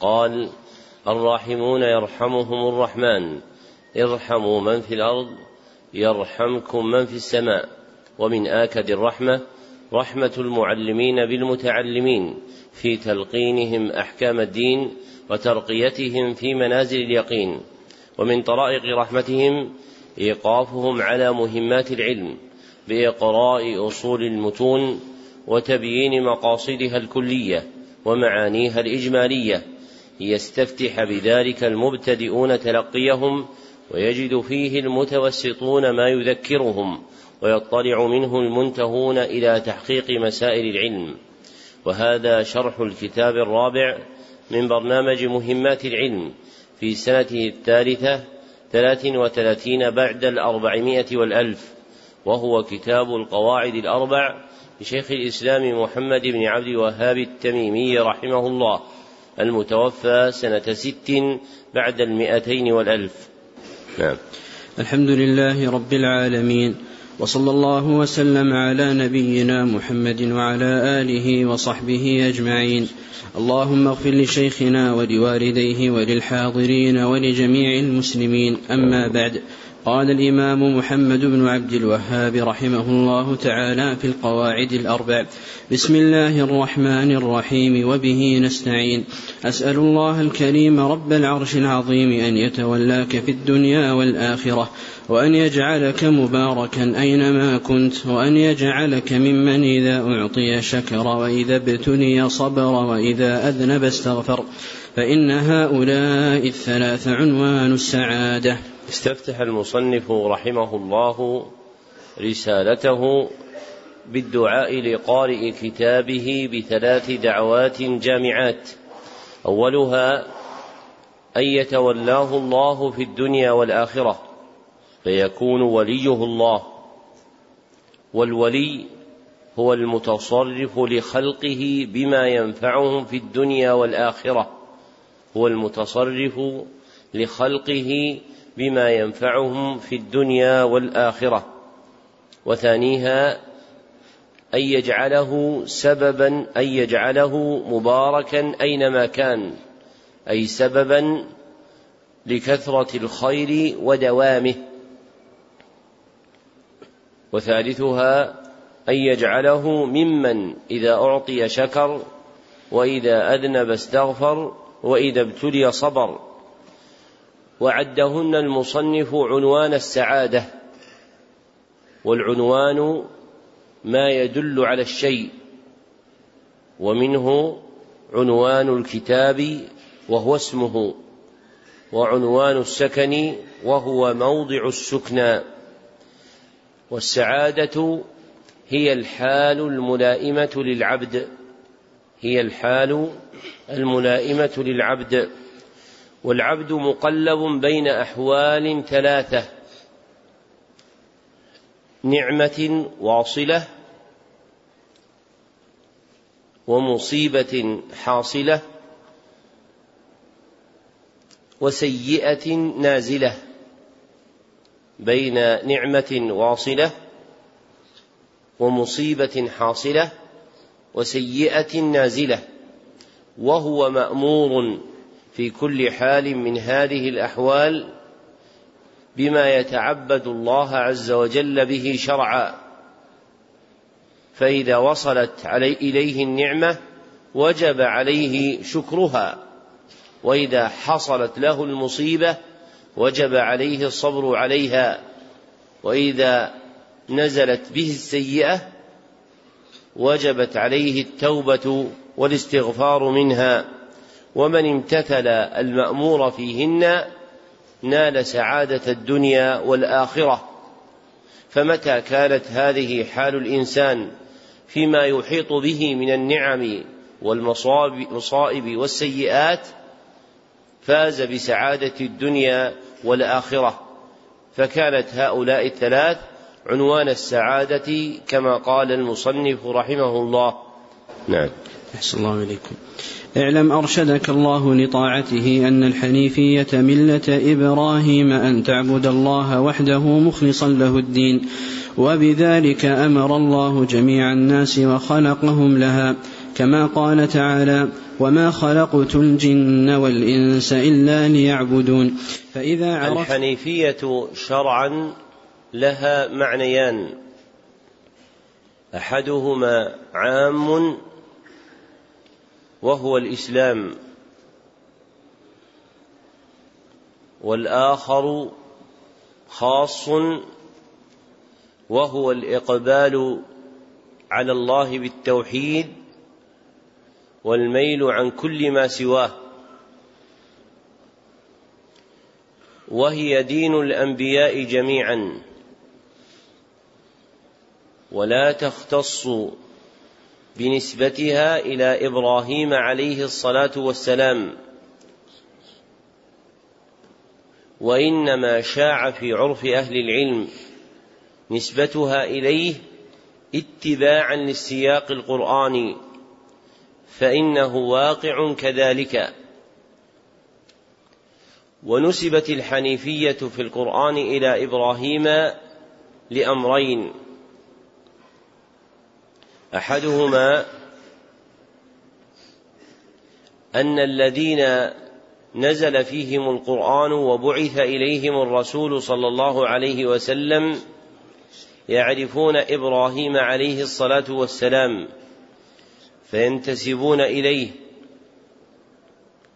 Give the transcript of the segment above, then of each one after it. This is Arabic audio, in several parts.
قال الراحمون يرحمهم الرحمن ارحموا من في الأرض يرحمكم من في السماء. ومن آكد الرحمة رحمة المعلمين بالمتعلمين في تلقينهم أحكام الدين وترقيتهم في منازل اليقين. ومن طرائق رحمتهم إيقافهم على مهمات العلم بإقراء أصول المتون وتبيين مقاصدها الكلية ومعانيها الإجمالية. ليستفتح بذلك المبتدئون تلقيهم ويجد فيه المتوسطون ما يذكرهم ويطلع منه المنتهون إلى تحقيق مسائل العلم. وهذا شرح الكتاب الرابع من برنامج مهمات العلم في سنته الثالثة ثلاث وثلاثين بعد الأربعمائة والألف وهو كتاب القواعد الأربع لشيخ الإسلام محمد بن عبد الوهاب التميمي رحمه الله. المتوفى سنة ست بعد المئتين والألف. نعم. الحمد لله رب العالمين. وصلى الله وسلم على نبينا محمد وعلى آله وصحبه أجمعين. اللهم اغفر لشيخنا ولوالديه وللحاضرين ولجميع المسلمين. أما بعد قال الإمام محمد بن عبد الوهاب رحمه الله تعالى في القواعد الأربع. بسم الله الرحمن الرحيم وبه نستعين. أسأل الله الكريم رب العرش العظيم أن يتولاك في الدنيا والآخرة وأن يجعلك مباركا أينما كنت وأن يجعلك ممن إذا أعطي شكر وإذا ابتلي صبر وإذا أذنب استغفر فإن هؤلاء الثلاث عنوان السعادة. استفتح المصنف رحمه الله رسالته بالدعاء لقارئ كتابه بثلاث دعوات جامعات. أولها أن يتولاه الله في الدنيا والآخرة. فيكون وليه الله. والولي هو المتصرف لخلقه بما ينفعهم في الدنيا والآخرة. هو المتصرف لخلقه بما ينفعهم في الدنيا والآخرة. وثانيها أن يجعله سببا أن يجعله مباركا أينما كان. أي سببا لكثرة الخير ودوامه. وثالثها أن يجعله ممن إذا أعطي شكر وإذا أذنب استغفر وإذا ابتلي صبر. وعدهن المصنف عنوان السعادة والعنوان ما يدل على الشيء ومنه عنوان الكتاب وهو اسمه وعنوان السكن وهو موضع السكنى. والسعادة هي الحال الملائمة للعبد. هي الحال الملائمة للعبد. والعبد مقلب بين أحوال ثلاثة. نعمة واصلة ومصيبة حاصلة وسيئة نازلة. بين نعمة واصلة ومصيبة حاصلة وسيئة نازلة وهو مأمور في كل حال من هذه الأحوال بما يتعبد الله عز وجل به شرعا. فإذا وصلت علي إليه النعمة وجب عليه شكرها وإذا حصلت له المصيبة وجب عليه الصبر عليها وإذا نزلت به السيئة وجبت عليه التوبة والاستغفار منها. ومن امتثل المأمور فيهن نال سعادة الدنيا والآخرة. فمتى كانت هذه حال الإنسان فيما يحيط به من النعم والمصائب والسيئات فاز بسعادة الدنيا والآخرة. فكانت هؤلاء الثلاث عنوان السعادة كما قال المصنف رحمه الله. نعم. أحسن الله إليكم. اعلم أرشدك الله لطاعته أن الحنيفية ملة إبراهيم أن تعبد الله وحده مخلصا له الدين وبذلك أمر الله جميع الناس وخلقهم لها. كما قال تعالى وما خلقت الجن والإنس إلا ليعبدون فإذا الحنيفية شرعا لها معنيان أحدهما عام وهو الإسلام والآخر خاص وهو الإقبال على الله بالتوحيد والميل عن كل ما سواه. وهي دين الأنبياء جميعا. ولا تختص بنسبتها إلى إبراهيم عليه الصلاة والسلام. وإنما شاع في عرف أهل العلم نسبتها إليه اتباعا للسياق القراني فإنه واقع كذلك. ونسبت الحنيفية في القرآن إلى إبراهيم لأمرين. أحدهما أن الذين نزل فيهم القرآن وبعث إليهم الرسول صلى الله عليه وسلم يعرفون إبراهيم عليه الصلاة والسلام. فينتسبون إليه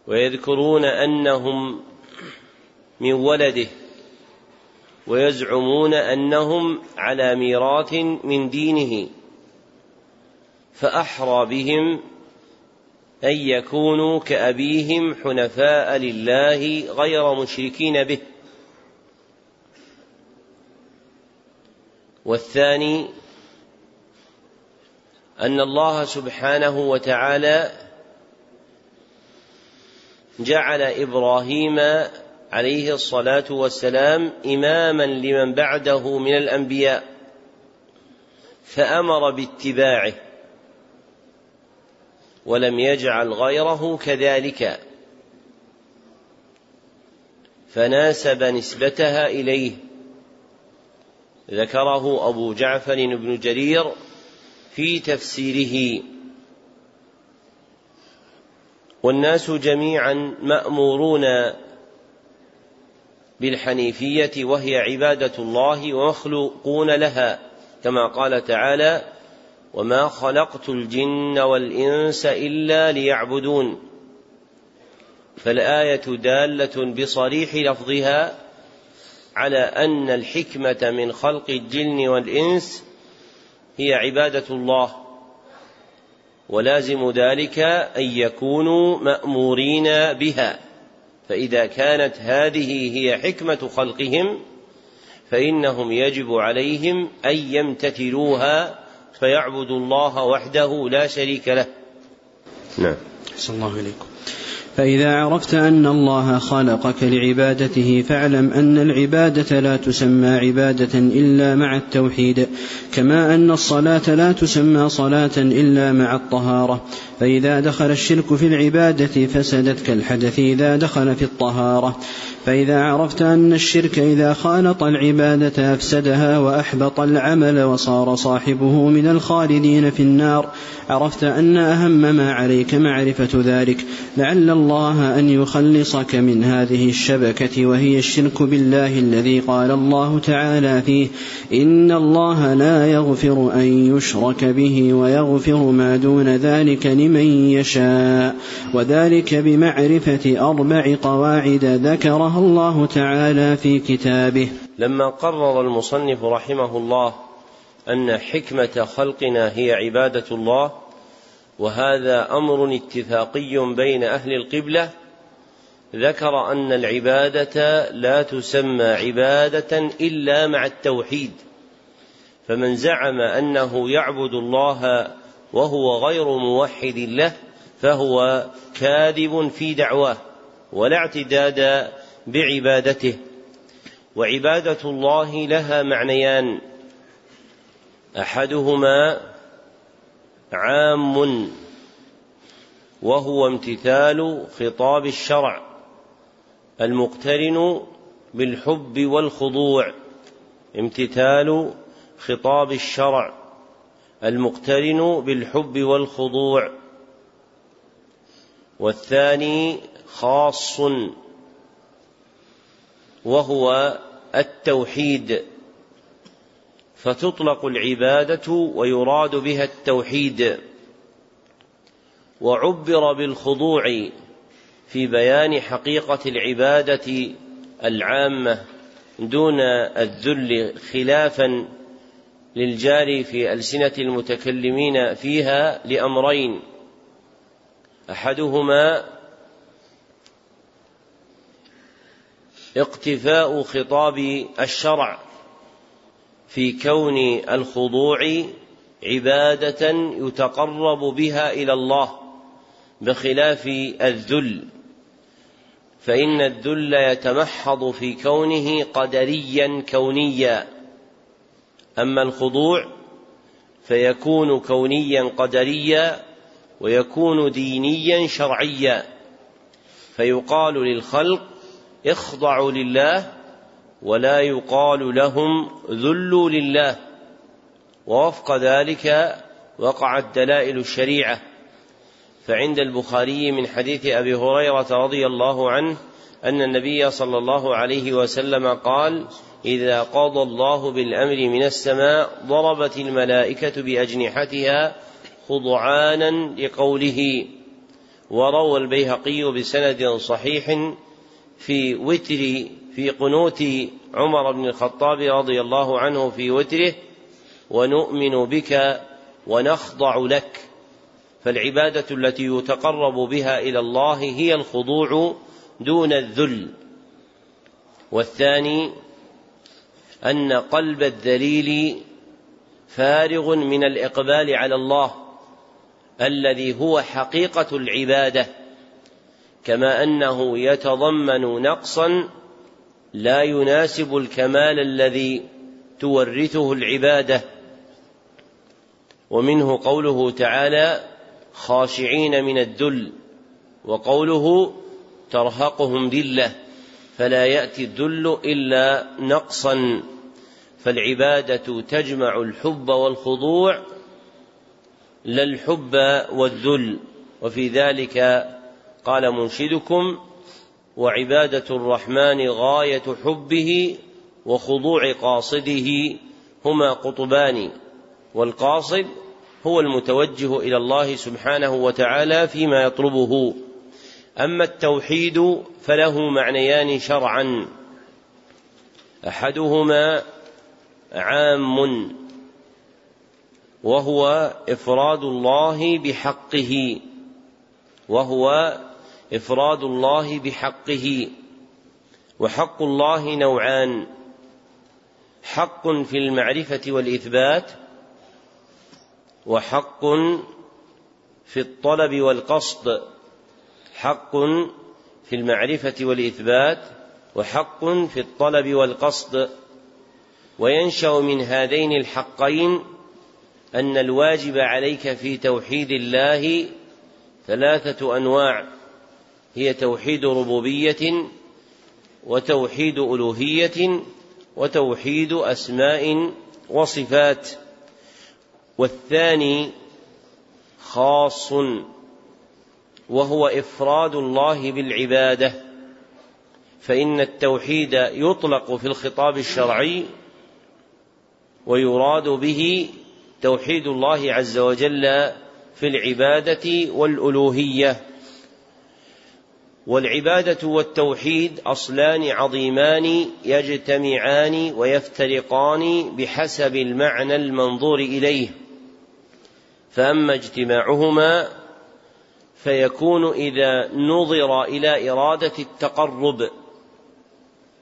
ويذكرون أنهم من ولده ويزعمون أنهم على ميراث من دينه فأحرى بهم أن يكونوا كأبيهم حنفاء لله غير مشركين به. والثاني أن الله سبحانه وتعالى جعل إبراهيم عليه الصلاة والسلام إماما لمن بعده من الأنبياء فأمر باتباعه ولم يجعل غيره كذلك. فناسب نسبتها إليه. ذكره أبو جعفر بن جرير في تفسيره. والناس جميعا مأمورون بالحنيفية وهي عبادة الله ومخلوقون لها كما قال تعالى وما خلقت الجن والإنس إلا ليعبدون فالآية دالة بصريح لفظها على أن الحكمة من خلق الجن والإنس هي عبادة الله. ولازم ذلك أن يكونوا مأمورين بها. فإذا كانت هذه هي حكمة خلقهم فإنهم يجب عليهم أن يمتثلوها فيعبدوا الله وحده لا شريك له. نعم. الله إليكم. فإذا عرفت أن الله خلقك لعبادته فاعلم أن العبادة لا تسمى عبادة إلا مع التوحيد. كما أن الصلاة لا تسمى صلاة إلا مع الطهارة فإذا دخل الشرك في العبادة فسدت كالحدث إذا دخل في الطهارة. فإذا عرفت أن الشرك إذا خالط العبادة أفسدها وأحبط العمل وصار صاحبه من الخالدين في النار. عرفت أن أهم ما عليك معرفة ذلك. لعل الله أن يخلصك من هذه الشبكة وهي الشرك بالله الذي قال الله تعالى فيه إن الله لا يغفر أن يشرك به ويغفر ما دون ذلك لمن يشاء. وذلك بمعرفة أربع قواعد ذكرها الله تعالى في كتابه. لما قرر المصنف رحمه الله أن حكمة خلقنا هي عبادة الله وهذا أمر اتفاقي بين أهل القبلة ذكر أن العبادة لا تسمى عبادة إلا مع التوحيد. فمن زعم أنه يعبد الله وهو غير موحد له فهو كاذب في دعواه ولا اعتداد بعبادته. وعبادة الله لها معنيان. أحدهما عام وهو امتثال خطاب الشرع المقترن بالحب والخضوع امتثال خطاب الشرع المقترن بالحب والخضوع. والثاني خاص وهو التوحيد. فتطلق العبادة ويراد بها التوحيد. وعبر بالخضوع في بيان حقيقة العبادة العامة دون الذل خلافا للجاري في ألسنة المتكلمين فيها لأمرين. أحدهما اقتفاء خطاب الشرع في كون الخضوع عبادة يتقرب بها إلى الله بخلاف الذل فإن الذل يتمحض في كونه قدريا كونيا. أما الخضوع فيكون كونيا قدريا ويكون دينيا شرعيا. فيقال للخلق اخضعوا لله ولا يقال لهم ذلوا لله. ووفق ذلك وقعت دلائل الشريعة. فعند البخاري من حديث أبي هريرة رضي الله عنه أن النبي صلى الله عليه وسلم قال إذا قضى الله بالأمر من السماء ضربت الملائكة بأجنحتها خضعانا لقوله وروى البيهقي بسند صحيح في وتر في قنوت عمر بن الخطاب رضي الله عنه في وتره ونؤمن بك ونخضع لك فالعبادة التي يتقرب بها إلى الله هي الخضوع دون الذل. والثاني أن قلب الذليل فارغ من الإقبال على الله الذي هو حقيقة العبادة كما أنه يتضمن نقصا لا يناسب الكمال الذي تورثه العبادة. ومنه قوله تعالى خاشعين من الذل وقوله ترهقهم ذلة فلا يأتي الذل إلا نقصا. فالعبادة تجمع الحب والخضوع لا الحب والذل. وفي ذلك قال منشدكم وعبادة الرحمن غاية حبه وخضوع قاصده هما قطبان والقاصد هو المتوجه إلى الله سبحانه وتعالى فيما يطلبه. أما التوحيد فله معنيان شرعا. أحدهما عام وهو إفراد الله بحقه وهو إفراد الله بحقه وحق الله نوعان حق في المعرفة والإثبات وحق في الطلب والقصد حق في المعرفة والإثبات وحق في الطلب والقصد. وينشأ من هذين الحقين أن الواجب عليك في توحيد الله ثلاثة أنواع. هي توحيد ربوبية وتوحيد ألوهية وتوحيد أسماء وصفات. والثاني خاص وهو إفراد الله بالعبادة. فإن التوحيد يطلق في الخطاب الشرعي ويراد به توحيد الله عز وجل في العبادة والألوهية. والعبادة والتوحيد أصلان عظيمان يجتمعان ويفترقان بحسب المعنى المنظور إليه. فأما اجتماعهما فيكون إذا نظر إلى إرادة التقرب.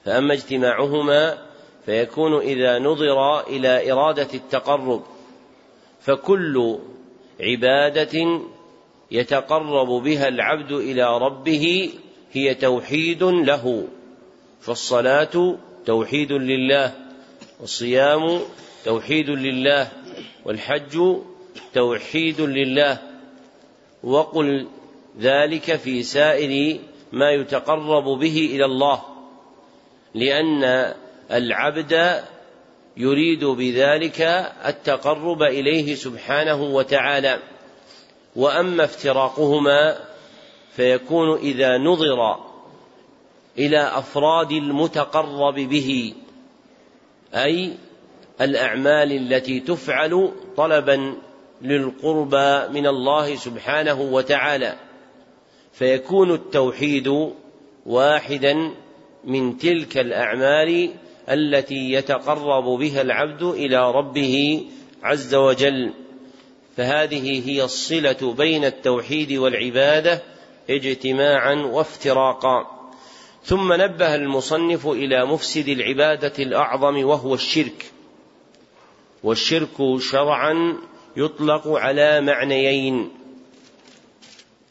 فأما اجتماعهما فيكون إذا نظر إلى إرادة التقرب فكل عبادة يتقرب بها العبد إلى ربه هي توحيد له فالصلاة توحيد لله والصيام توحيد لله والحج توحيد لله. وقل ذلك في سائر ما يتقرب به إلى الله لأن العبد يريد بذلك التقرب إليه سبحانه وتعالى. وأما افتراقهما فيكون إذا نظر إلى أفراد المتقرب به أي الأعمال التي تفعل طلبا للقربى من الله سبحانه وتعالى. فيكون التوحيد واحدا من تلك الأعمال التي يتقرب بها العبد إلى ربه عز وجل. فهذه هي الصلة بين التوحيد والعبادة اجتماعا وافتراقا. ثم نبه المصنف إلى مفسد العبادة الأعظم وهو الشرك. والشرك شرعا يطلق على معنيين.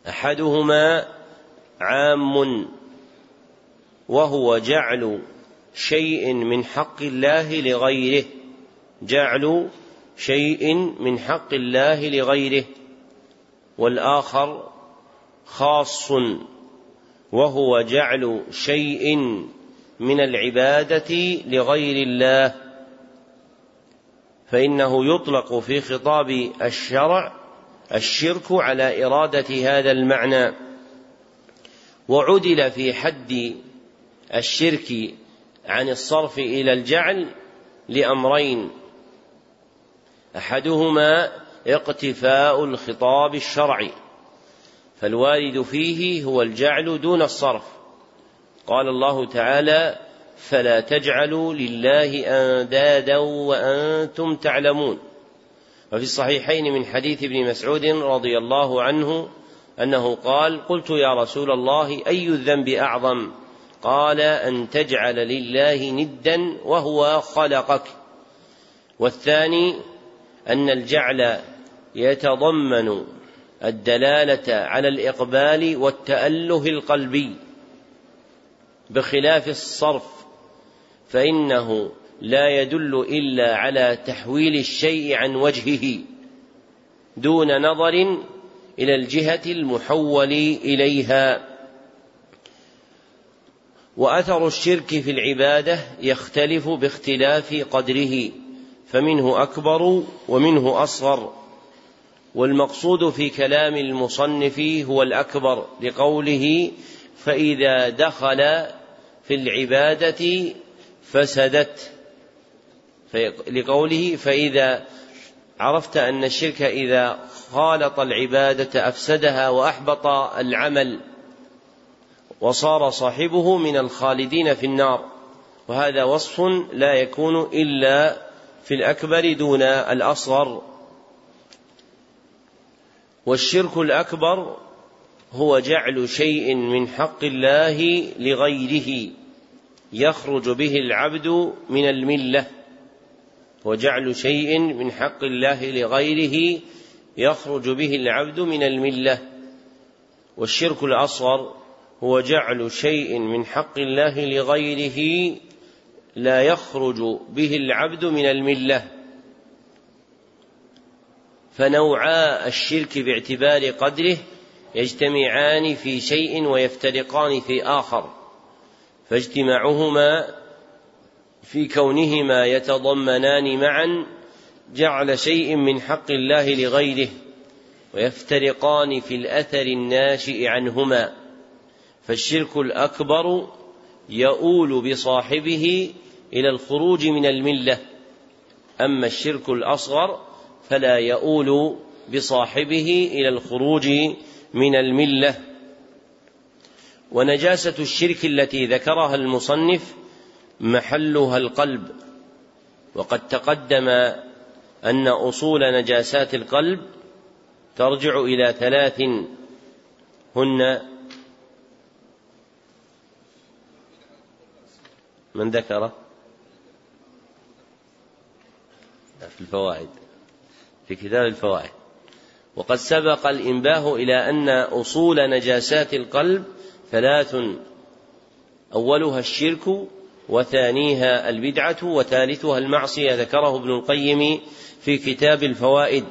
أحدهما عام وهو جعل شيء من حق الله لغيره. جعل شيء من حق الله لغيره. والآخر خاص وهو جعل شيء من العبادة لغير الله. فإنه يطلق في خطاب الشرع الشرك على إرادة هذا المعنى. وعدل في حد الشرك عن الصرف إلى الجعل لأمرين. أحدهما اقتفاء الخطاب الشرعي فالوارد فيه هو الجعل دون الصرف. قال الله تعالى فلا تجعلوا لله أندادا وأنتم تعلمون وفي الصحيحين من حديث ابن مسعود رضي الله عنه أنه قال قلت يا رسول الله أي الذنب أعظم؟ قال أن تجعل لله ندا وهو خلقك. والثاني أن الجعل يتضمن الدلالة على الإقبال والتأله القلبي. بخلاف الصرف فإنه لا يدل إلا على تحويل الشيء عن وجهه دون نظر إلى الجهة المحول إليها. وأثر الشرك في العبادة يختلف باختلاف قدره فمنه أكبر ومنه أصغر. والمقصود في كلام المصنف هو الأكبر لقوله فإذا دخل في العبادة فسدت. لقوله فإذا عرفت أن الشرك إذا خالط العبادة أفسدها وأحبط العمل. وصار صاحبه من الخالدين في النار. وهذا وصف لا يكون إلا في الأكبر دون الأصغر. والشرك الأكبر هو جعل شيء من حق الله لغيره يخرج به العبد من الملة. وجعل شيء من حق الله لغيره يخرج به العبد من الملة. والشرك الأصغر هو جعل شيء من حق الله لغيره لا يخرج به العبد من الملة. فنوعا الشرك باعتبار قدره يجتمعان في شيء ويفترقان في آخر فاجتماعهما في كونهما يتضمنان معا جعل شيء من حق الله لغيره ويفترقان في الأثر الناشئ عنهما. فالشرك الأكبر يؤول بصاحبه إلى الخروج من الملة. أما الشرك الأصغر فلا يؤول بصاحبه إلى الخروج من الملة. ونجاسة الشرك التي ذكرها المصنف محلها القلب. وقد تقدم أن أصول نجاسات القلب ترجع إلى ثلاث هن من ذكر؟ في الفوائد في كتاب الفوائد. وقد سبق الإنباه إلى أن أصول نجاسات القلب ثلاث أولها الشرك وثانيها البدعة وثالثها المعصية ذكره ابن القيم في كتاب الفوائد.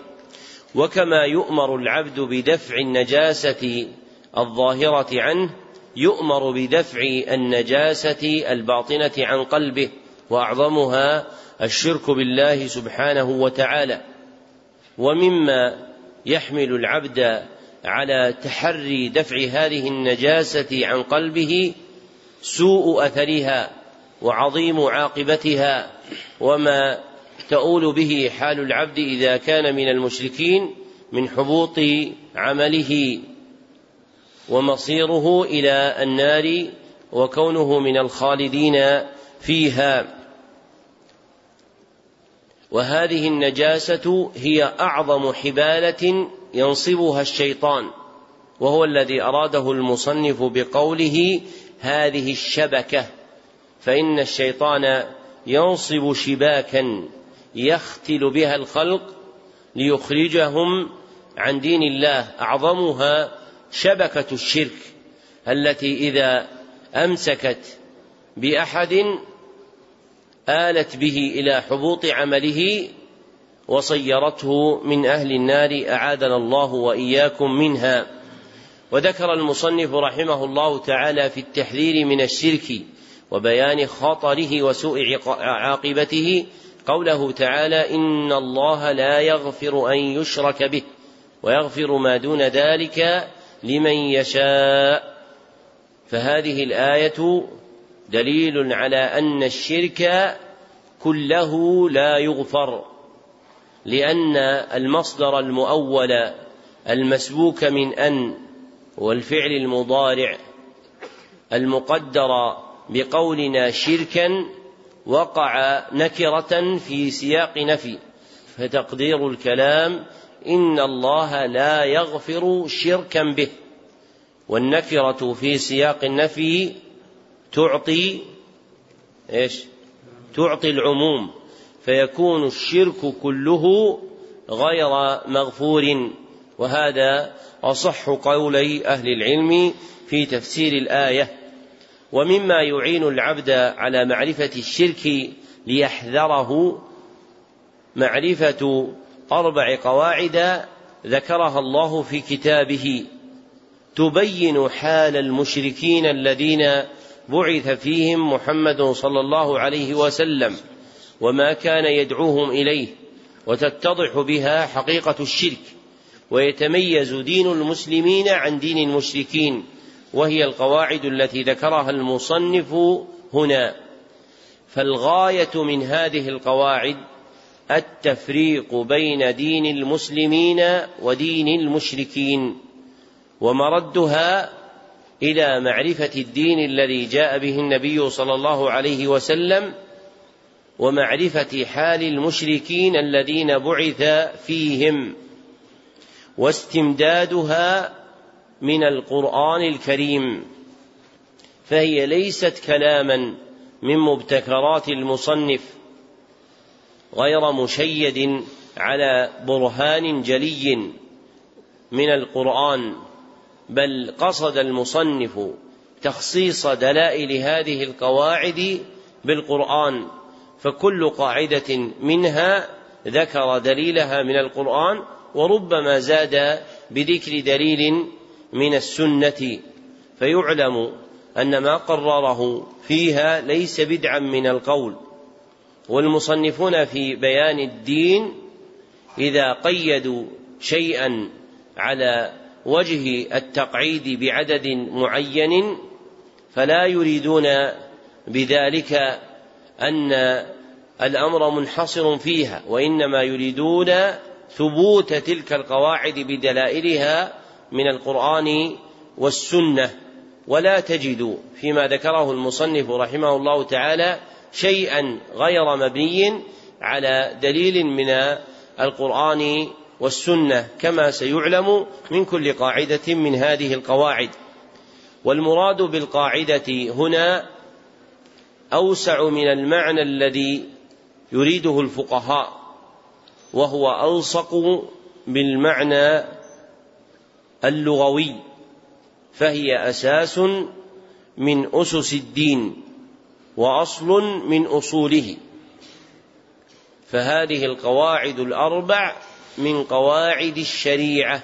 وكما يؤمر العبد بدفع النجاسة الظاهرة عنه يؤمر بدفع النجاسة الباطنة عن قلبه وأعظمها الشرك بالله سبحانه وتعالى. ومما يحمل العبد على تحري دفع هذه النجاسة عن قلبه سوء أثرها وعظيم عاقبتها وما تؤول به حال العبد إذا كان من المشركين من حبوط عمله. ومصيره إلى النار وكونه من الخالدين فيها. وهذه النجاسة هي أعظم حبالة ينصبها الشيطان وهو الذي أراده المصنف بقوله هذه الشبكة فإن الشيطان ينصب شباكا يختل بها الخلق ليخرجهم عن دين الله أعظمها شبكة الشرك التي إذا أمسكت بأحد آلت به إلى حبوط عمله وصيرته من أهل النار أعاذنا الله وإياكم منها. وذكر المصنف رحمه الله تعالى في التحذير من الشرك وبيان خطره وسوء عاقبته قوله تعالى إن الله لا يغفر أن يشرك به ويغفر ما دون ذلك لمن يشاء. فهذه الآية دليل على أن الشرك كله لا يغفر لأن المصدر المؤول المسبوك من أن والفعل المضارع المقدر بقولنا شركا وقع نكرة في سياق نفي فتقدير الكلام إن الله لا يغفر شركا به. والنكرة في سياق النفي تعطي إيش؟ تعطي العموم. فيكون الشرك كله غير مغفور. وهذا أصح قولي أهل العلم في تفسير الآية. ومما يعين العبد على معرفة الشرك ليحذره معرفة أربع قواعد ذكرها الله في كتابه. تبين حال المشركين الذين بعث فيهم محمد صلى الله عليه وسلم وما كان يدعوهم إليه وتتضح بها حقيقة الشرك ويتميز دين المسلمين عن دين المشركين وهي القواعد التي ذكرها المصنف هنا. فالغاية من هذه القواعد التفريق بين دين المسلمين ودين المشركين ومردها إلى معرفة الدين الذي جاء به النبي صلى الله عليه وسلم ومعرفة حال المشركين الذين بعث فيهم واستمدادها من القرآن الكريم. فهي ليست كلاما من مبتكرات المصنف غير مشيد على برهان جلي من القرآن بل قصد المصنف تخصيص دلائل هذه القواعد بالقرآن فكل قاعدة منها ذكر دليلها من القرآن وربما زاد بذكر دليل من السنة. فيعلم أن ما قرره فيها ليس بدعا من القول. والمصنفون في بيان الدين إذا قيدوا شيئا على وجه التقعيد بعدد معين فلا يريدون بذلك أن الأمر منحصر فيها وإنما يريدون ثبوت تلك القواعد بدلائلها من القرآن والسنة. ولا تجد فيما ذكره المصنف رحمه الله تعالى شيئا غير مبني على دليل من القرآن والسنة كما سيعلم من كل قاعدة من هذه القواعد. والمراد بالقاعدة هنا أوسع من المعنى الذي يريده الفقهاء وهو ألصق بالمعنى اللغوي فهي أساس من أسس الدين. وأصل من أصوله. فهذه القواعد الأربع من قواعد الشريعة.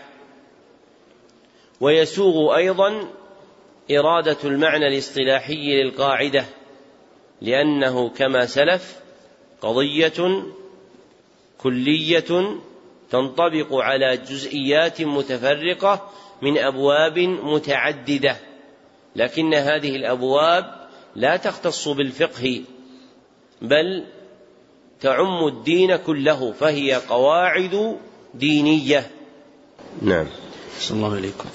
ويسوغ أيضا إرادة المعنى الاصطلاحي للقاعدة لأنه كما سلف قضية كلية تنطبق على جزئيات متفرقة من أبواب متعددة لكن هذه الأبواب لا تختص بالفقه بل تعم الدين كله فهي قواعد دينية. نعم. صلى الله عليكم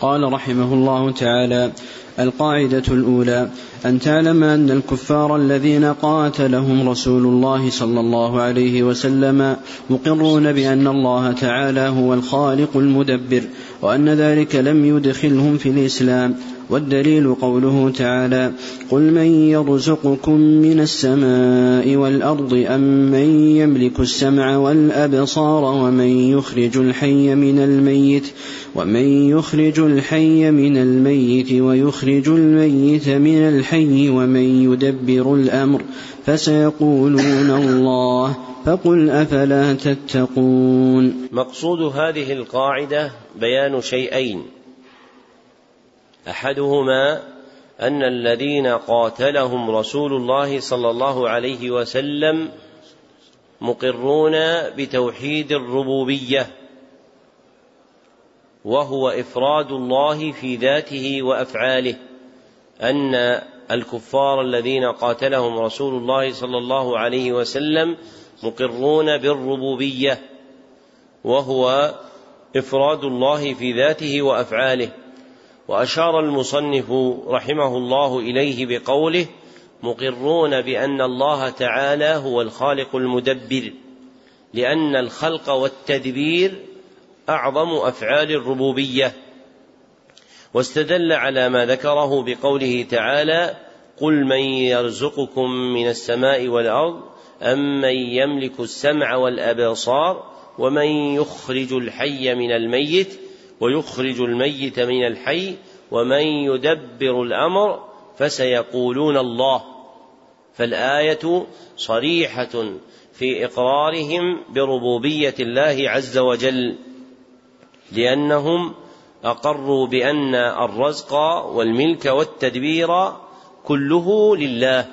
قال رحمه الله تعالى القاعدة الأولى أن تعلم أن الكفار الذين قاتلهم رسول الله صلى الله عليه وسلم مقرون بأن الله تعالى هو الخالق المدبر وأن ذلك لم يدخلهم في الإسلام. والدليل قوله تعالى قل من يرزقكم من السماء والأرض أم من يملك السمع والأبصار ومن يخرج الحي من الميت ومن يخرج الحي من الميت ويخرج الميت من الحي ومن يدبر الأمر فسيقولون الله فقل أفلا تتقون مقصود هذه القاعدة بيان شيئين أحدهما أن الذين قاتلهم رسول الله صلى الله عليه وسلم مقرون بتوحيد الربوبية وهو إفراد الله في ذاته وأفعاله أن الكفار الذين قاتلهم رسول الله صلى الله عليه وسلم مقرون بالربوبية وهو إفراد الله في ذاته وأفعاله. وأشار المصنف رحمه الله إليه بقوله مقرون بأن الله تعالى هو الخالق المدبر لأن الخلق والتدبير أعظم أفعال الربوبية. واستدل على ما ذكره بقوله تعالى قل من يرزقكم من السماء والأرض أم من يملك السمع والأبصار ومن يخرج الحي من الميت ويخرج الميت من الحي ومن يدبر الأمر فسيقولون الله. فالآية صريحة في إقرارهم بربوبية الله عز وجل لأنهم أقروا بأن الرزق والملك والتدبير كله لله.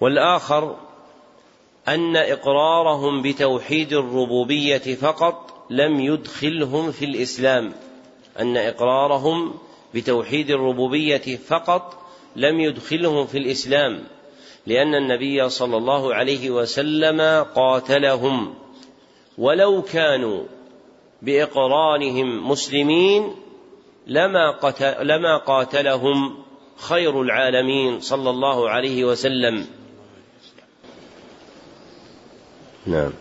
والآخر أن إقرارهم بتوحيد الربوبية فقط لم يدخلهم في الإسلام أن إقرارهم بتوحيد الربوبية فقط لم يدخلهم في الإسلام لأن النبي صلى الله عليه وسلم قاتلهم. ولو كانوا باقرارهم مسلمين لما, قتل لما قاتلهم خير العالمين صلى الله عليه وسلم. نعم.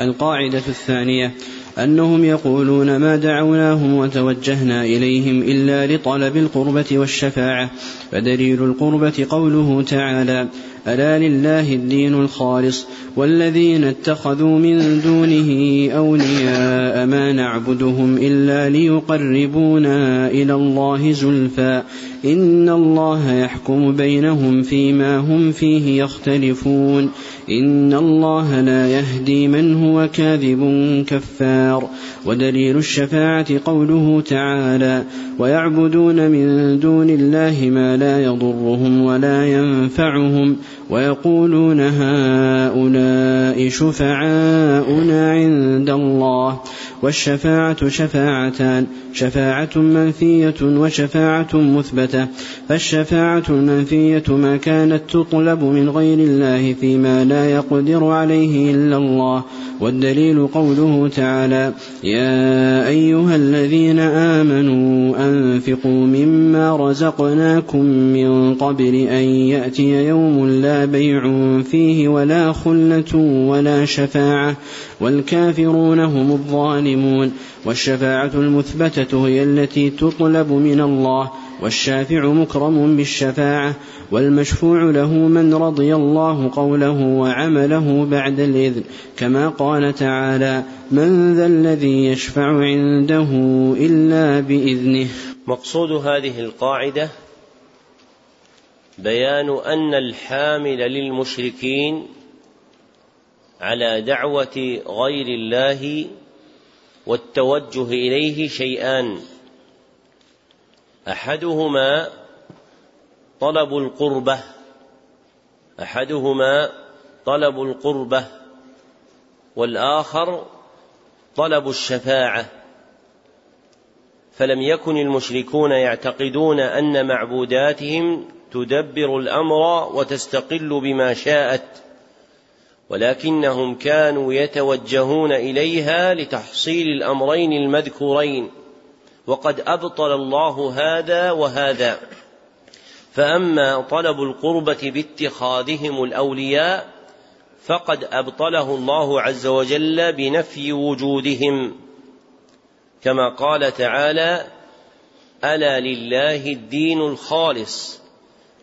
القاعدة الثانية أنهم يقولون ما دعوناهم وتوجهنا إليهم إلا لطلب القربة والشفاعة فدليل القربة قوله تعالى ألا لله الدين الخالص والذين اتخذوا من دونه أولياء ما نعبدهم إلا ليقربونا إلى الله زلفى. إن الله يحكم بينهم فيما هم فيه يختلفون. إن الله لا يهدي من هو كاذب كفار. ودليل الشفاعة قوله تعالى ويعبدون من دون الله ما لا يضرهم ولا ينفعهم. ويقولون هؤلاء شفعاؤنا عند الله. والشفاعة شفاعتان شفاعة منفية وشفاعة مثبتة. فالشفاعة المنفية ما كانت تطلب من غير الله فيما لا يقدر عليه إلا الله. والدليل قوله تعالى يا أيها الذين آمنوا أنفقوا مما رزقناكم من قبل أن يأتي يوم لا بيع فيه ولا خلة ولا شفاعة. والكافرون هم الظالمون. والشفاعة المثبتة هي التي تطلب من الله والشافع مكرم بالشفاعة والمشفوع له من رضي الله قوله وعمله بعد الإذن. كما قال تعالى من ذا الذي يشفع عنده إلا بإذنه. مقصود هذه القاعدة بيان أن الحامل للمشركين على دعوة غير الله والتوجه إليه شيئان. أحدهما طلب القربة. أحدهما طلب القربة. والآخر طلب الشفاعة. فلم يكن المشركون يعتقدون أن معبوداتهم تدبر الأمر وتستقل بما شاءت. ولكنهم كانوا يتوجهون إليها لتحصيل الأمرين المذكورين. وقد أبطل الله هذا وهذا. فأما طلب القربة باتخاذهم الأولياء فقد أبطله الله عز وجل بنفي وجودهم. كما قال تعالى ألا لله الدين الخالص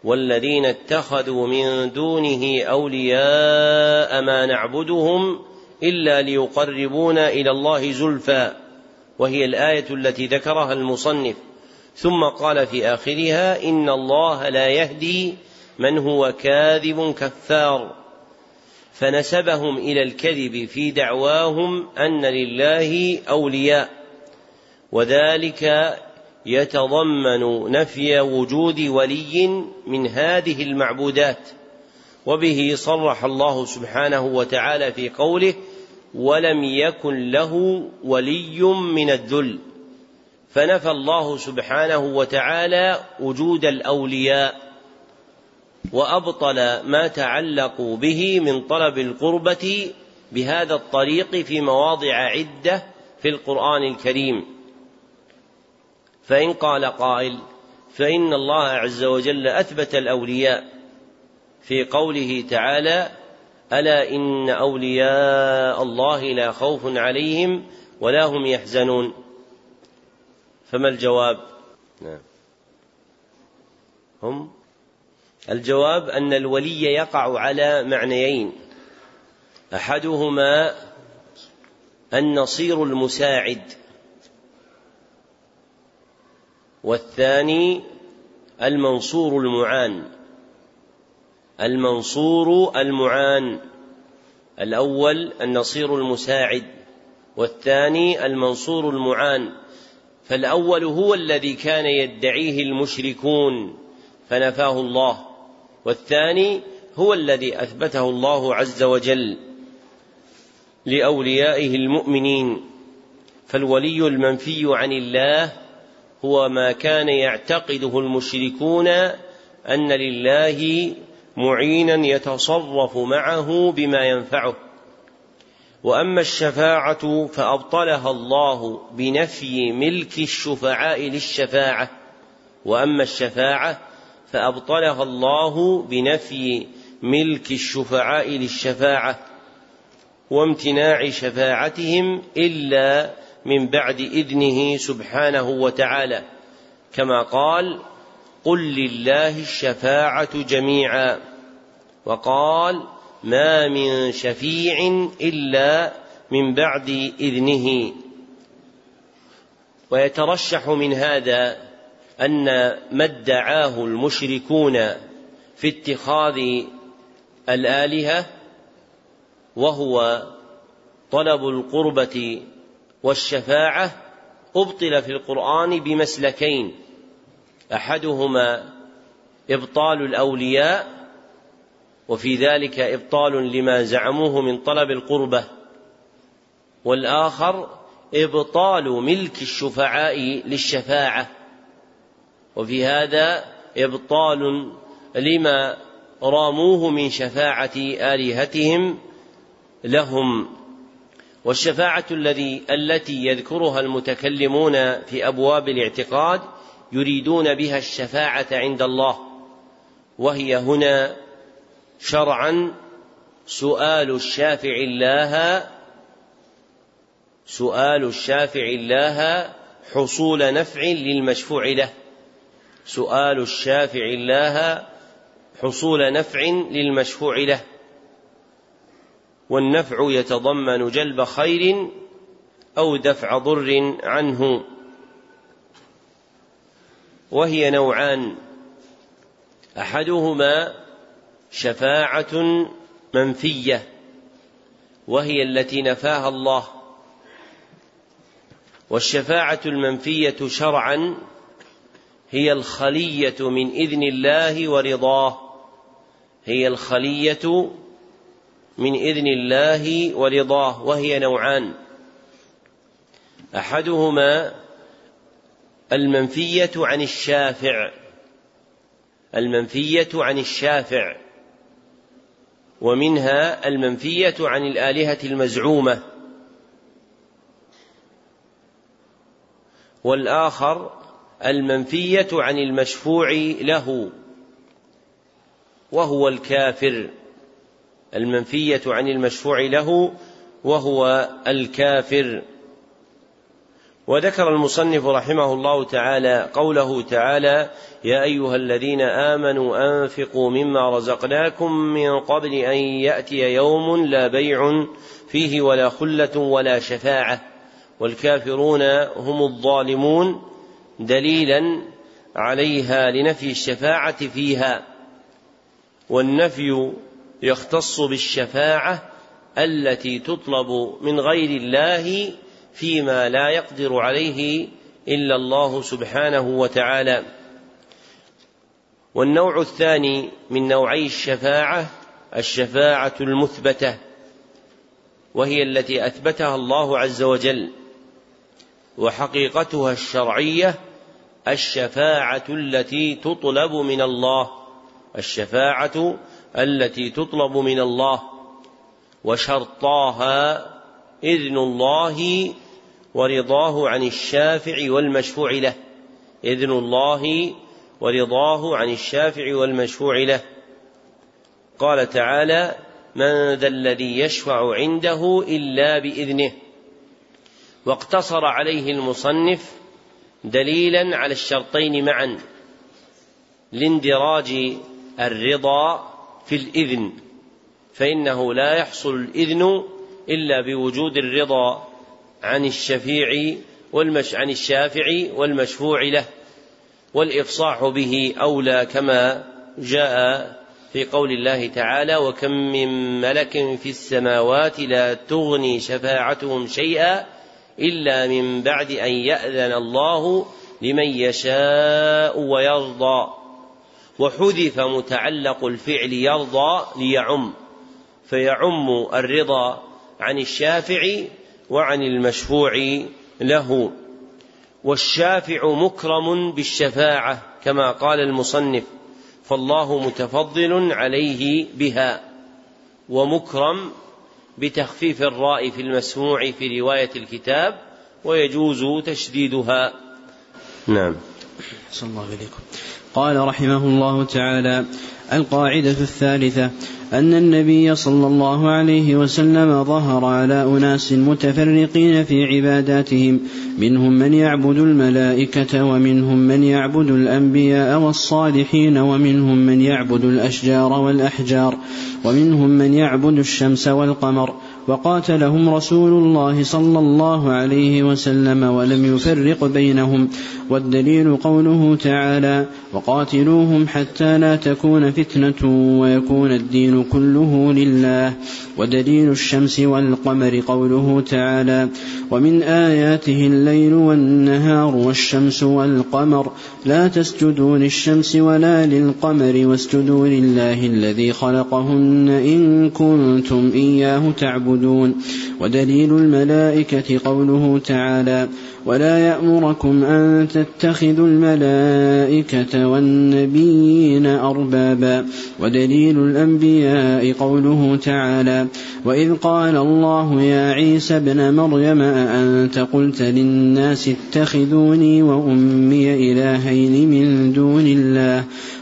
والذين اتخذوا من دونه أولياء ما نعبدهم إلا ليقربونا إلى الله زلفى. وهي الآية التي ذكرها المصنف. ثم قال في آخرها إن الله لا يهدي من هو كاذب كفار. فنسبهم إلى الكذب في دعواهم أن لله أولياء. وذلك يتضمن نفي وجود ولي من هذه المعبودات وبه صرح الله سبحانه وتعالى في قوله ولم يكن له ولي من الذل فنفى الله سبحانه وتعالى وجود الأولياء وأبطل ما تعلقوا به من طلب القربة بهذا الطريق في مواضع عدة في القرآن الكريم. فإن قال قائل فإن الله عز وجل أثبت الأولياء في قوله تعالى ألا إن أولياء الله لا خوف عليهم ولا هم يحزنون. فما الجواب؟ نعم. هم؟ الجواب أن الولي يقع على معنيين. أحدهما النصير المساعد. والثاني المنصور المعان. المنصور المعان. الأول النصير المساعد والثاني المنصور المعان. فالأول هو الذي كان يدعيه المشركون فنفاه الله. والثاني هو الذي أثبته الله عز وجل لأوليائه المؤمنين. فالولي المنفي عن الله هو ما كان يعتقده المشركون أن لله معينا يتصرف معه بما ينفعه. وأما الشفاعة فأبطلها الله بنفي ملك الشفعاء للشفاعة. وأما الشفاعة فأبطلها الله بنفي ملك الشفعاء للشفاعة وامتناع شفاعتهم إلا من بعد إذنه سبحانه وتعالى كما قال قل لله الشفاعة جميعا وقال ما من شفيع إلا من بعد إذنه ويترشح من هذا أن ما ادعاه المشركون في اتخاذ الآلهة وهو طلب القربة والشفاعة أبطل في القرآن بمسلكين. أحدهما إبطال الأولياء وفي ذلك إبطال لما زعموه من طلب القربة. والآخر إبطال ملك الشفعاء للشفاعة. وفي هذا إبطال لما راموه من شفاعة آلهتهم لهم. والشفاعة الذي التي يذكرها المتكلمون في أبواب الاعتقاد يريدون بها الشفاعة عند الله. وهي هنا شرعا سؤال الشافع الله سؤال الشافع الله حصول نفع للمشفوع له. سؤال الشافع الله حصول نفع للمشفوع له. والنفع يتضمن جلب خير أو دفع ضر عنه. وهي نوعان. أحدهما شفاعة منفية وهي التي نفاها الله. والشفاعة المنفية شرعا هي الخلية من إذن الله ورضاه. هي الخلية من إذن الله ورضاه وهي نوعان. أحدهما المنفية عن الشافع. المنفية عن الشافع. ومنها المنفية عن الآلهة المزعومة. والآخر المنفية عن المشفوع له وهو الكافر. المنفية عن المشفوع له وهو الكافر. وذكر المصنف رحمه الله تعالى قوله تعالى يا أيها الذين آمنوا أنفقوا مما رزقناكم من قبل أن يأتي يوم لا بيع فيه ولا خلة ولا شفاعة والكافرون هم الظالمون دليلا عليها لنفي الشفاعة فيها. والنفي يختص بالشفاعة التي تطلب من غير الله فيما لا يقدر عليه إلا الله سبحانه وتعالى. والنوع الثاني من نوعي الشفاعة الشفاعة المثبتة وهي التي أثبتها الله عز وجل وحقيقتها الشرعية الشفاعة التي تطلب من الله الشفاعة التي تطلب من الله وشرطاها إذن الله ورضاه عن الشافع والمشفوع له. إذن الله ورضاه عن الشافع والمشفوع له. قال تعالى من ذا الذي يشفع عنده إلا بإذنه واقتصر عليه المصنف دليلا على الشرطين معا لإندراج الرضا في الإذن فإنه لا يحصل الإذن إلا بوجود الرضا عن الشفيع والمش عن الشافع والمشفوع له والإفصاح به أولى كما جاء في قول الله تعالى وكم من ملك في السماوات لا تغني شفاعتهم شيئا إلا من بعد أن يأذن الله لمن يشاء ويرضى وحذف متعلق الفعل يرضى ليعم فيعم الرضا عن الشافع وعن المشفوع له. والشافع مكرم بالشفاعة كما قال المصنف فالله متفضل عليه بها ومكرم بتخفيف الراء في المسموع في رواية الكتاب ويجوز تشديدها. نعم. صلى الله عليكم قال رحمه الله تعالى القاعدة الثالثة أن النبي صلى الله عليه وسلم ظهر على أناس متفرقين في عباداتهم منهم من يعبد الملائكة ومنهم من يعبد الأنبياء والصالحين ومنهم من يعبد الأشجار والأحجار ومنهم من يعبد الشمس والقمر. وقاتلهم رسول الله صلى الله عليه وسلم ولم يفرق بينهم. والدليل قوله تعالى وقاتلوهم حتى لا تكون فتنة ويكون الدين كله لله ودليل الشمس والقمر قوله تعالى ومن آياته الليل والنهار والشمس والقمر لا تسجدوا للشمس ولا للقمر واسجدوا لله الذي خلقهن إن كنتم إياه تعبدون تعبدون ودليل الملائكة قوله تعالى ولا يأمركم أن تتخذوا الملائكة والنبيين أربابا. ودليل الأنبياء قوله تعالى وإذ قال الله يا عيسى ابن مريم أأنت قلت للناس اتخذوني وأمي إلهين من دون الله؟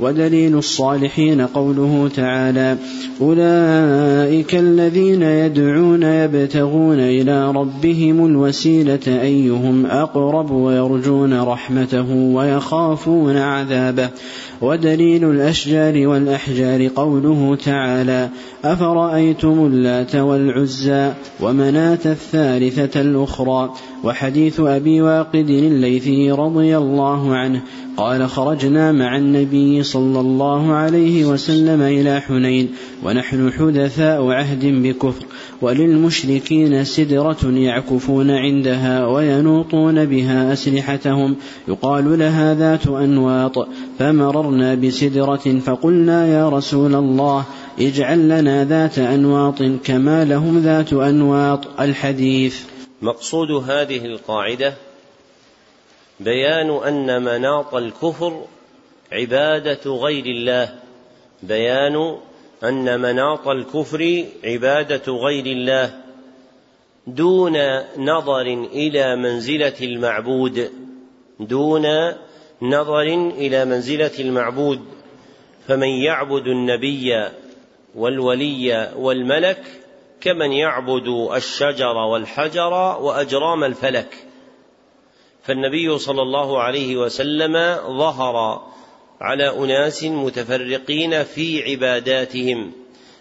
ودليل الصالحين قوله تعالى أولئك الذين يدعون يبتغون إلى ربهم الوسيلة أيهم أقرب ويرجون رحمته ويخافون عذابه ودليل الأشجار والأحجار قوله تعالى أفرأيتم اللات والعزى ومناة الثالثة الأخرى؟ وحديث أبي واقد الليثي رضي الله عنه قال خرجنا مع النبي صلى الله عليه وسلم إلى حنين ونحن حدثاء عهد بكفر وللمشركين سدرة يعكفون عندها وينوطون بها أسلحتهم يقال لها ذات أنواط. فمررنا بسدرة فقلنا يا رسول الله اجعل لنا ذات أنواط كما لهم ذات أنواط الحديث. مقصود هذه القاعدة بيان أن مناط الكفر عبادة غير الله. بيان أن مناط الكفر عبادة غير الله. دون نظر إلى منزلة المعبود. دون نظر إلى منزلة المعبود فمن يعبد النبي والولي والملك كمن يعبد الشجر والحجر وأجرام الفلك. فالنبي صلى الله عليه وسلم ظهر على أناس متفرقين في عباداتهم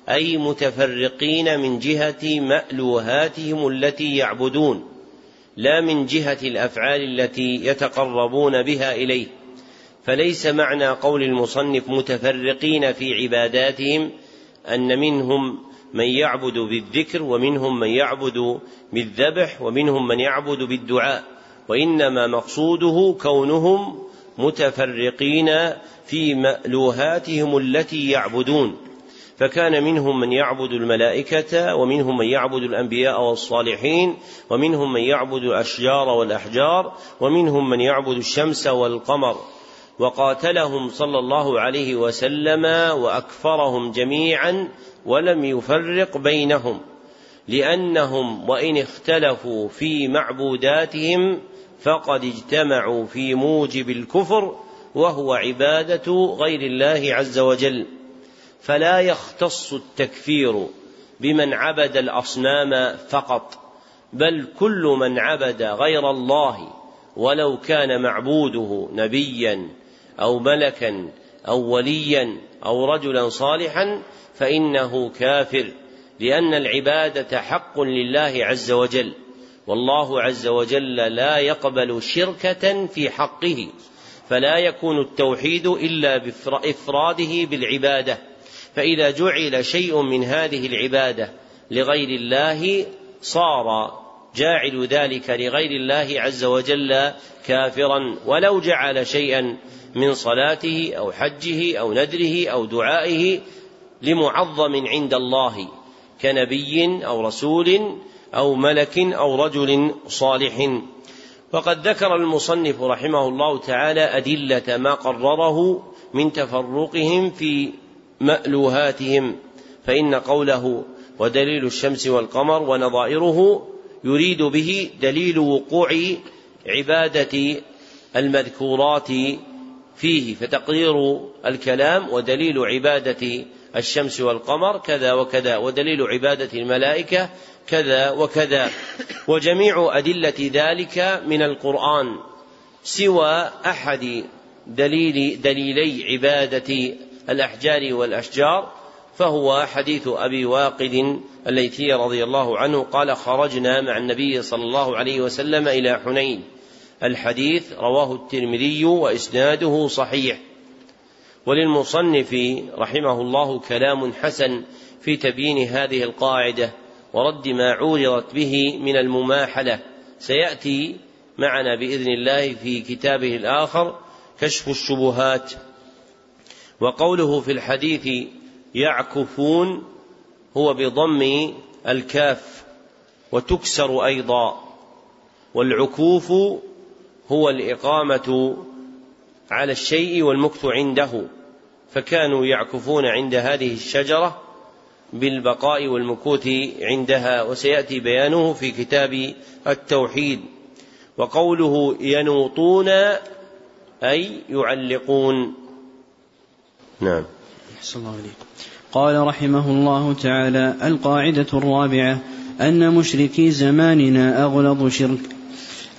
أي متفرقين من جهة مألوهاتهم التي يعبدون. لا من جهة الأفعال التي يتقربون بها إليه فليس معنى قول المصنف متفرقين في عباداتهم أن منهم من يعبد بالذكر ومنهم من يعبد بالذبح ومنهم من يعبد بالدعاء وإنما مقصوده كونهم متفرقين في مألوهاتهم التي يعبدون. فكان منهم من يعبد الملائكة ومنهم من يعبد الأنبياء والصالحين ومنهم من يعبد الأشجار والأحجار ومنهم من يعبد الشمس والقمر. وقاتلهم صلى الله عليه وسلم وأكفرهم جميعا ولم يفرق بينهم لأنهم وإن اختلفوا في معبوداتهم فقد اجتمعوا في موجب الكفر وهو عبادة غير الله عز وجل. فلا يختص التكفير بمن عبد الأصنام فقط بل كل من عبد غير الله ولو كان معبوده نبيا أو ملكا أو وليا أو رجلا صالحا فإنه كافر لأن العبادة حق لله عز وجل والله عز وجل لا يقبل شركة في حقه فلا يكون التوحيد إلا بإفراده بالعبادة. فإذا جعل شيء من هذه العبادة لغير الله صار جاعل ذلك لغير الله عز وجل كافرا. ولو جعل شيئا من صلاته أو حجه أو نذره أو دعائه لمعظم عند الله كنبي أو رسول أو ملك أو رجل صالح. وقد ذكر المصنف رحمه الله تعالى أدلة ما قرره من تفرقهم في مألوهاتهم فإن قوله ودليل الشمس والقمر ونظائره يريد به دليل وقوع عبادة المذكورات فيه فتقدير الكلام ودليل عبادة الشمس والقمر كذا وكذا ودليل عبادة الملائكة كذا وكذا. وجميع أدلة ذلك من القرآن سوى أحد دليل دليلي عبادة الأحجار والأشجار فهو حديث أبي واقد الليثي رضي الله عنه قال خرجنا مع النبي صلى الله عليه وسلم إلى حنين. الحديث رواه الترمذي وإسناده صحيح. وللمصنف رحمه الله كلام حسن في تبيين هذه القاعدة ورد ما عورضت به من المماحلة. سيأتي معنا بإذن الله في كتابه الآخر كشف الشبهات. وقوله في الحديث يعكفون هو بضم الكاف وتكسر أيضا والعكوف هو الإقامة على الشيء والمكث عنده فكانوا يعكفون عند هذه الشجرة بالبقاء والمكوث عندها وسيأتي بيانه في كتاب التوحيد وقوله ينوطون أي يعلقون نعم. الله عليكم قال رحمه الله تعالى القاعدة الرابعة أن مشركي زماننا أغلظ شرك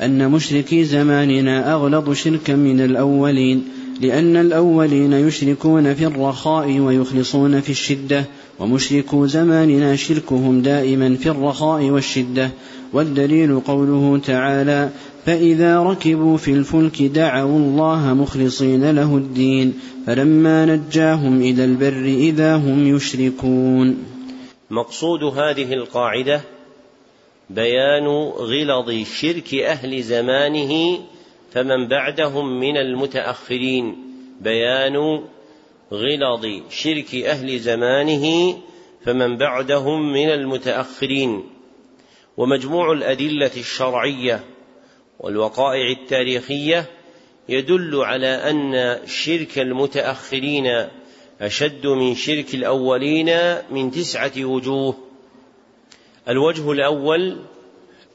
أن مشركي زماننا أغلظ شركا من الأولين لأن الأولين يشركون في الرخاء ويخلصون في الشدة ومشركو زماننا شركهم دائما في الرخاء والشدة والدليل قوله تعالى فإذا ركبوا في الفلك دعوا الله مخلصين له الدين فلما نجاهم إلى البر إذا هم يشركون. مقصود هذه القاعدة بيان غلظ شرك أهل زمانه فمن بعدهم من المتأخرين. بيان غلظ شرك أهل زمانه فمن بعدهم من المتأخرين. ومجموع الأدلة الشرعية والوقائع التاريخية يدل على أن شرك المتأخرين أشد من شرك الأولين من تسعة وجوه. الوجه الأول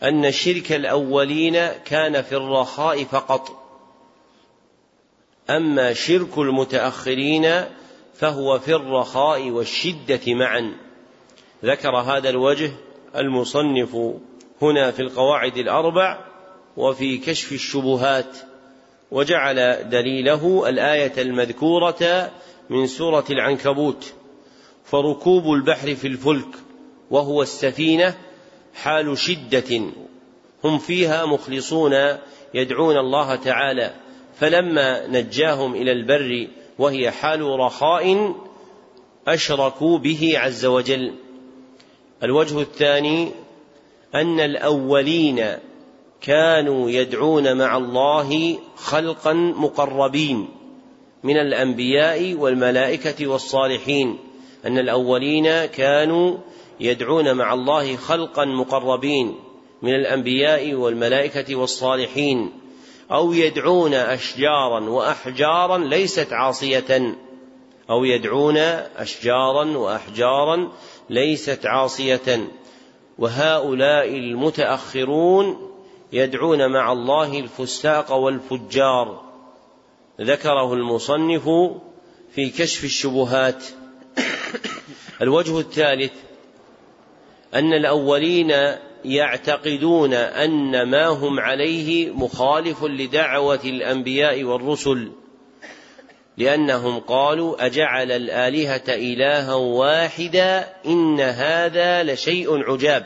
أن شرك الأولين كان في الرخاء فقط. أما شرك المتأخرين فهو في الرخاء والشدة معا. ذكر هذا الوجه المصنف هنا في القواعد الأربع وفي كشف الشبهات وجعل دليله الآية المذكورة من سورة العنكبوت فركوب البحر في الفلك وهو السفينة حال شدة هم فيها مخلصون يدعون الله تعالى. فلما نجاهم إلى البر وهي حال رخاء أشركوا به عز وجل. الوجه الثاني أن الأولين كانوا يدعون مع الله خلقا مقربين من الأنبياء والملائكة والصالحين. أن الأولين كانوا يدعون مع الله خلقا مقربين من الأنبياء والملائكة والصالحين. أو يدعون أشجارا وأحجارا ليست عاصية. أو يدعون أشجارا وأحجارا ليست عاصية. وهؤلاء المتأخرون يدعون مع الله الفساق والفجار. ذكره المصنف في كشف الشبهات. الوجه الثالث أن الأولين يعتقدون أن ما هم عليه مخالف لدعوة الأنبياء والرسل. لأنهم قالوا أجعل الآلهة إلها واحدا إن هذا لشيء عجاب.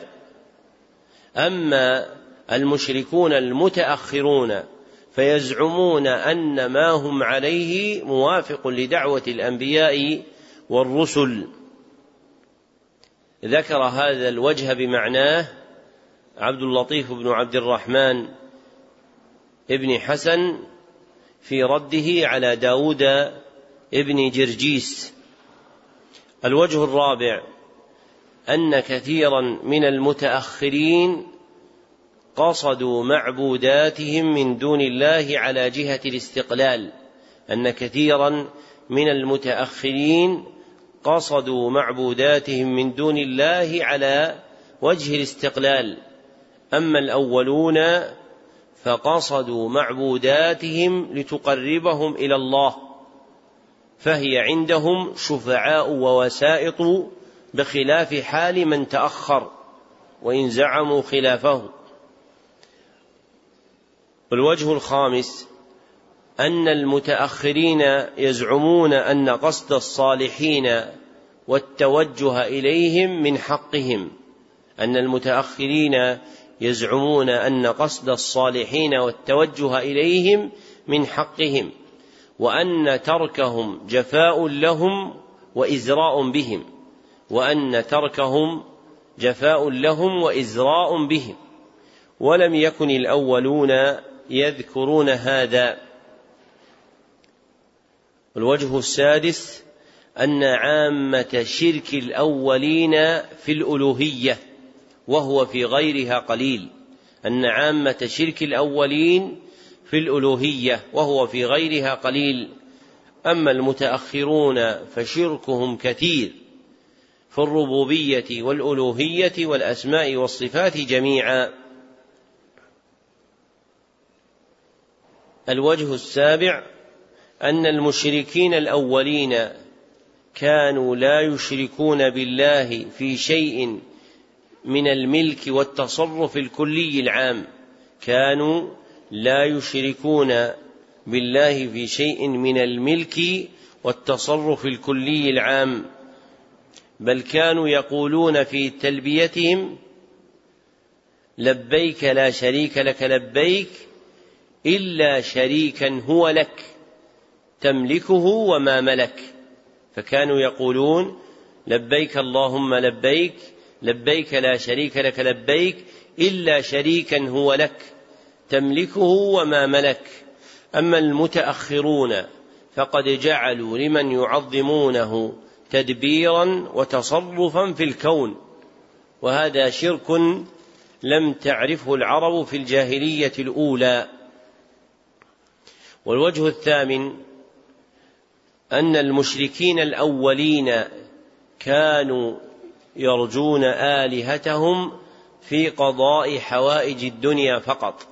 أما المشركون المتأخرون فيزعمون أن ما هم عليه موافق لدعوة الأنبياء والرسل. ذكر هذا الوجه بمعناه عبد اللطيف بن عبد الرحمن ابن حسن في رده على داود ابن جرجيس. الوجه الرابع أن كثيرا من المتأخرين قصدوا معبوداتهم من دون الله على جهة الاستقلال أن كثيرا من المتأخرين قصدوا معبوداتهم من دون الله على وجه الاستقلال. أما الأولون فقصدوا معبوداتهم لتقربهم إلى الله فهي عندهم شفعاء ووسائط بخلاف حال من تأخر وإن زعموا خلافه. والوجه الخامس أن المتأخرين يزعمون أن قصد الصالحين والتوجه إليهم من حقهم أن المتأخرين يزعمون أن قصد الصالحين والتوجه إليهم من حقهم وأن تركهم جفاء لهم وإزراء بهم وأن تركهم جفاء لهم وإزراء بهم. ولم يكن الأولون يذكرون هذا. الوجه السادس أن عامة شرك الأولين في الألوهية. وهو في غيرها قليل. أن عامة شرك الأولين في الألوهية وهو في غيرها قليل. أما المتأخرون فشركهم كثير. في الربوبية والألوهية والأسماء والصفات جميعا. الوجه السابع أن المشركين الأولين كانوا لا يشركون بالله في شيء من الملك والتصرف الكلي العام كانوا لا يشركون بالله في شيء من الملك والتصرف الكلي العام بل كانوا يقولون في تلبيتهم لبيك لا شريك لك لبيك إلا شريكا هو لك تملكه وما ملك فكانوا يقولون لبيك اللهم لبيك لبيك لا شريك لك لبيك إلا شريكا هو لك تملكه وما ملك. أما المتأخرون فقد جعلوا لمن يعظمونه تدبيرا وتصرفا في الكون. وهذا شرك لم تعرفه العرب في الجاهلية الأولى. والوجه الثامن أن المشركين الأولين كانوا يرجون آلهتهم في قضاء حوائج الدنيا فقط.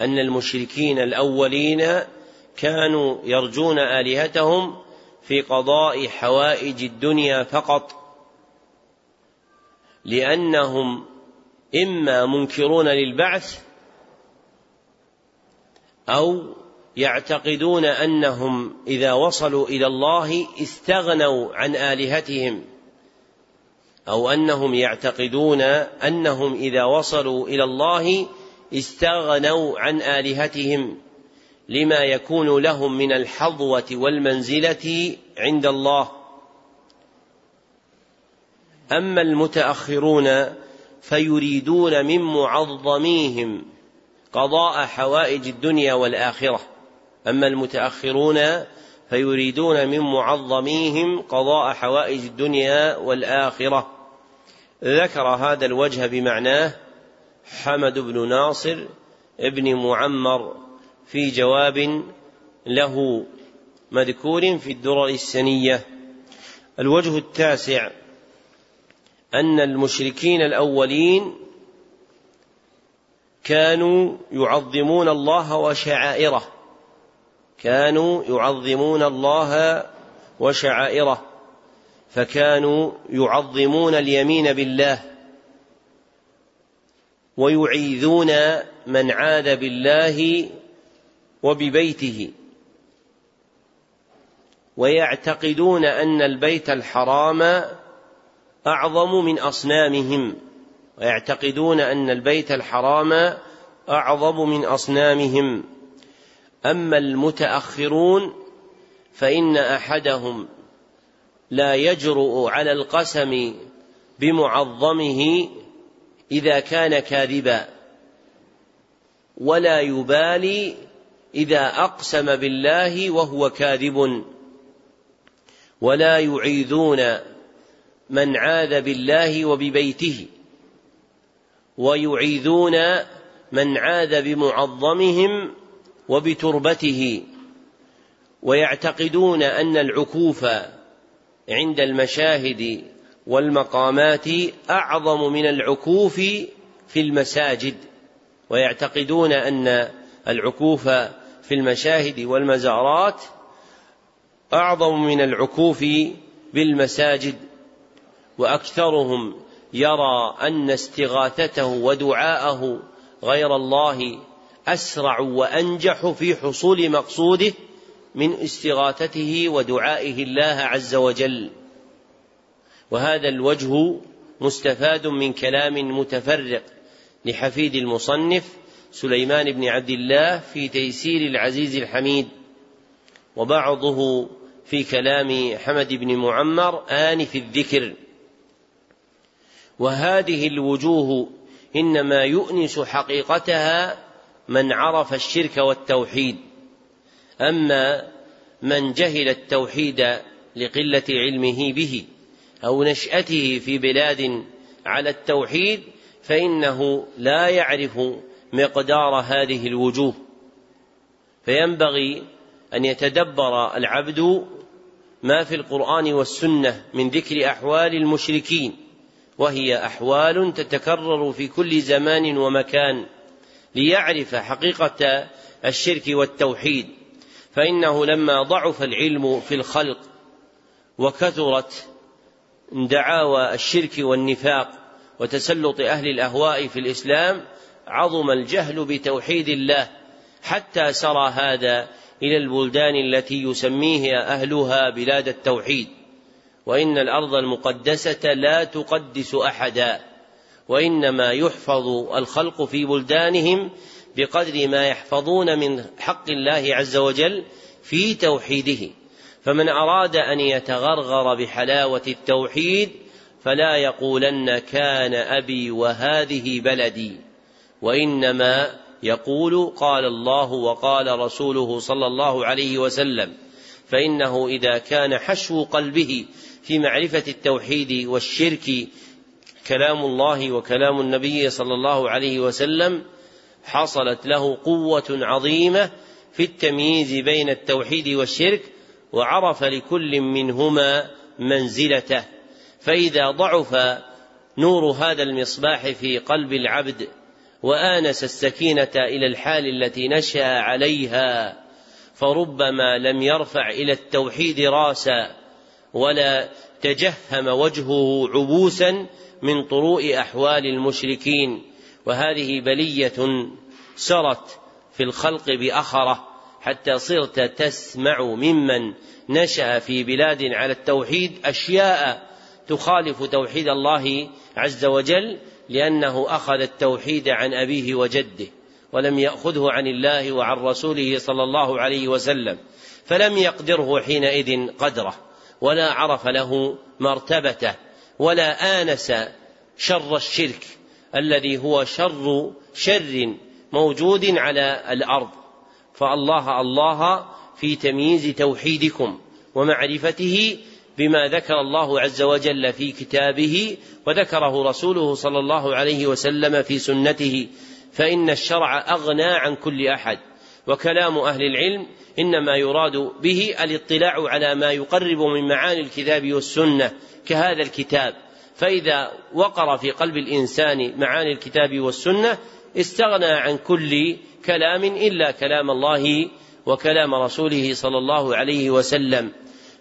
أن المشركين الأولين كانوا يرجون آلهتهم في قضاء حوائج الدنيا فقط. لأنهم إما منكرون للبعث أو يعتقدون أنهم إذا وصلوا إلى الله استغنوا عن آلهتهم. أو أنهم يعتقدون أنهم إذا وصلوا إلى الله استغنوا عن آلهتهم لما يكون لهم من الحظوة والمنزلة عند الله. أما المتأخرون فيريدون من معظميهم قضاء حوائج الدنيا والآخرة. أما المتأخرون فيريدون من معظميهم قضاء حوائج الدنيا والآخرة. ذكر هذا الوجه بمعناه حمد بن ناصر ابن معمر في جواب له مذكور في الدرر السنية. الوجه التاسع أن المشركين الأولين كانوا يعظمون الله وشعائره. كانوا يعظمون الله وشعائره. فكانوا يعظمون اليمين بالله ويعيذون من عاد بالله وببيته ويعتقدون أن البيت الحرام أعظم من أصنامهم ويعتقدون أن البيت الحرام أعظم من أصنامهم أما المتأخرون فإن أحدهم لا يجرؤ على القسم بمعظمه إذا كان كاذبا ولا يبالي إذا أقسم بالله وهو كاذب ولا يعيذون من عاذ بالله وببيته ويعيذون من عاذ بمعظمهم وبتربته ويعتقدون أن العكوف عند المشاهد والمقامات أعظم من العكوف في المساجد ويعتقدون أن العكوف في المشاهد والمزارات أعظم من العكوف بالمساجد وأكثرهم يرى أن استغاثته ودعاءه غير الله أسرع وأنجح في حصول مقصوده. من استغاثته ودعائه الله عز وجل. وهذا الوجه مستفاد من كلام متفرق لحفيد المصنف سليمان بن عبد الله في تيسير العزيز الحميد. وبعضه في كلام حمد بن معمر آنف الذكر. وهذه الوجوه إنما يؤنس حقيقتها من عرف الشرك والتوحيد. أما من جهل التوحيد لقلة علمه به أو نشأته في بلاد على التوحيد فإنه لا يعرف مقدار هذه الوجوه. فينبغي أن يتدبر العبد ما في القرآن والسنة من ذكر أحوال المشركين وهي أحوال تتكرر في كل زمان ومكان ليعرف حقيقة الشرك والتوحيد. فإنه لما ضعف العلم في الخلق وكثرت دعاوى الشرك والنفاق وتسلط أهل الأهواء في الإسلام عظم الجهل بتوحيد الله حتى سرى هذا إلى البلدان التي يسميه أهلها بلاد التوحيد. وإن الأرض المقدسة لا تقدس أحدا وإنما يحفظ الخلق في بلدانهم بقدر ما يحفظون من حق الله عز وجل في توحيده. فمن أراد أن يتغرغر بحلاوة التوحيد فلا يقولن كان أبي وهذه بلدي وإنما يقول قال الله وقال رسوله صلى الله عليه وسلم. فإنه إذا كان حشو قلبه في معرفة التوحيد والشرك كلام الله وكلام النبي صلى الله عليه وسلم حصلت له قوة عظيمة في التمييز بين التوحيد والشرك وعرف لكل منهما منزلته. فإذا ضعف نور هذا المصباح في قلب العبد وآنس السكينة إلى الحال التي نشأ عليها فربما لم يرفع إلى التوحيد راسا ولا تجهم وجهه عبوسا من طروء أحوال المشركين. وهذه بلية سرت في الخلق بأخرة حتى صرت تسمع ممن نشأ في بلاد على التوحيد أشياء تخالف توحيد الله عز وجل لأنه أخذ التوحيد عن أبيه وجده ولم يأخذه عن الله وعن رسوله صلى الله عليه وسلم فلم يقدره حينئذ قدره ولا عرف له مرتبته ولا آنس شر الشرك الذي هو شر شر موجود على الأرض. فالله الله في تمييز توحيدكم ومعرفته بما ذكر الله عز وجل في كتابه وذكره رسوله صلى الله عليه وسلم في سنته. فإن الشرع أغنى عن كل أحد. وكلام أهل العلم إنما يراد به الاطلاع على ما يقرب من معاني الكتاب والسنة كهذا الكتاب. فإذا وقر في قلب الإنسان معاني الكتاب والسنة استغنى عن كل كلام إلا كلام الله وكلام رسوله صلى الله عليه وسلم.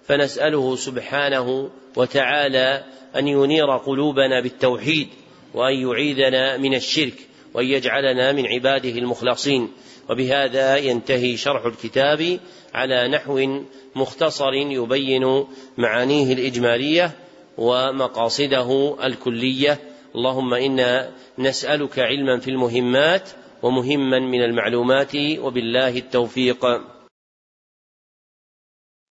فنسأله سبحانه وتعالى أن ينير قلوبنا بالتوحيد وأن يعيذنا من الشرك وأن يجعلنا من عباده المخلصين. وبهذا ينتهي شرح الكتاب على نحو مختصر يبين معانيه الإجمالية. ومقاصده الكلية. اللهم إنا نسألك علما في المهمات ومهما من المعلومات وبالله التوفيق.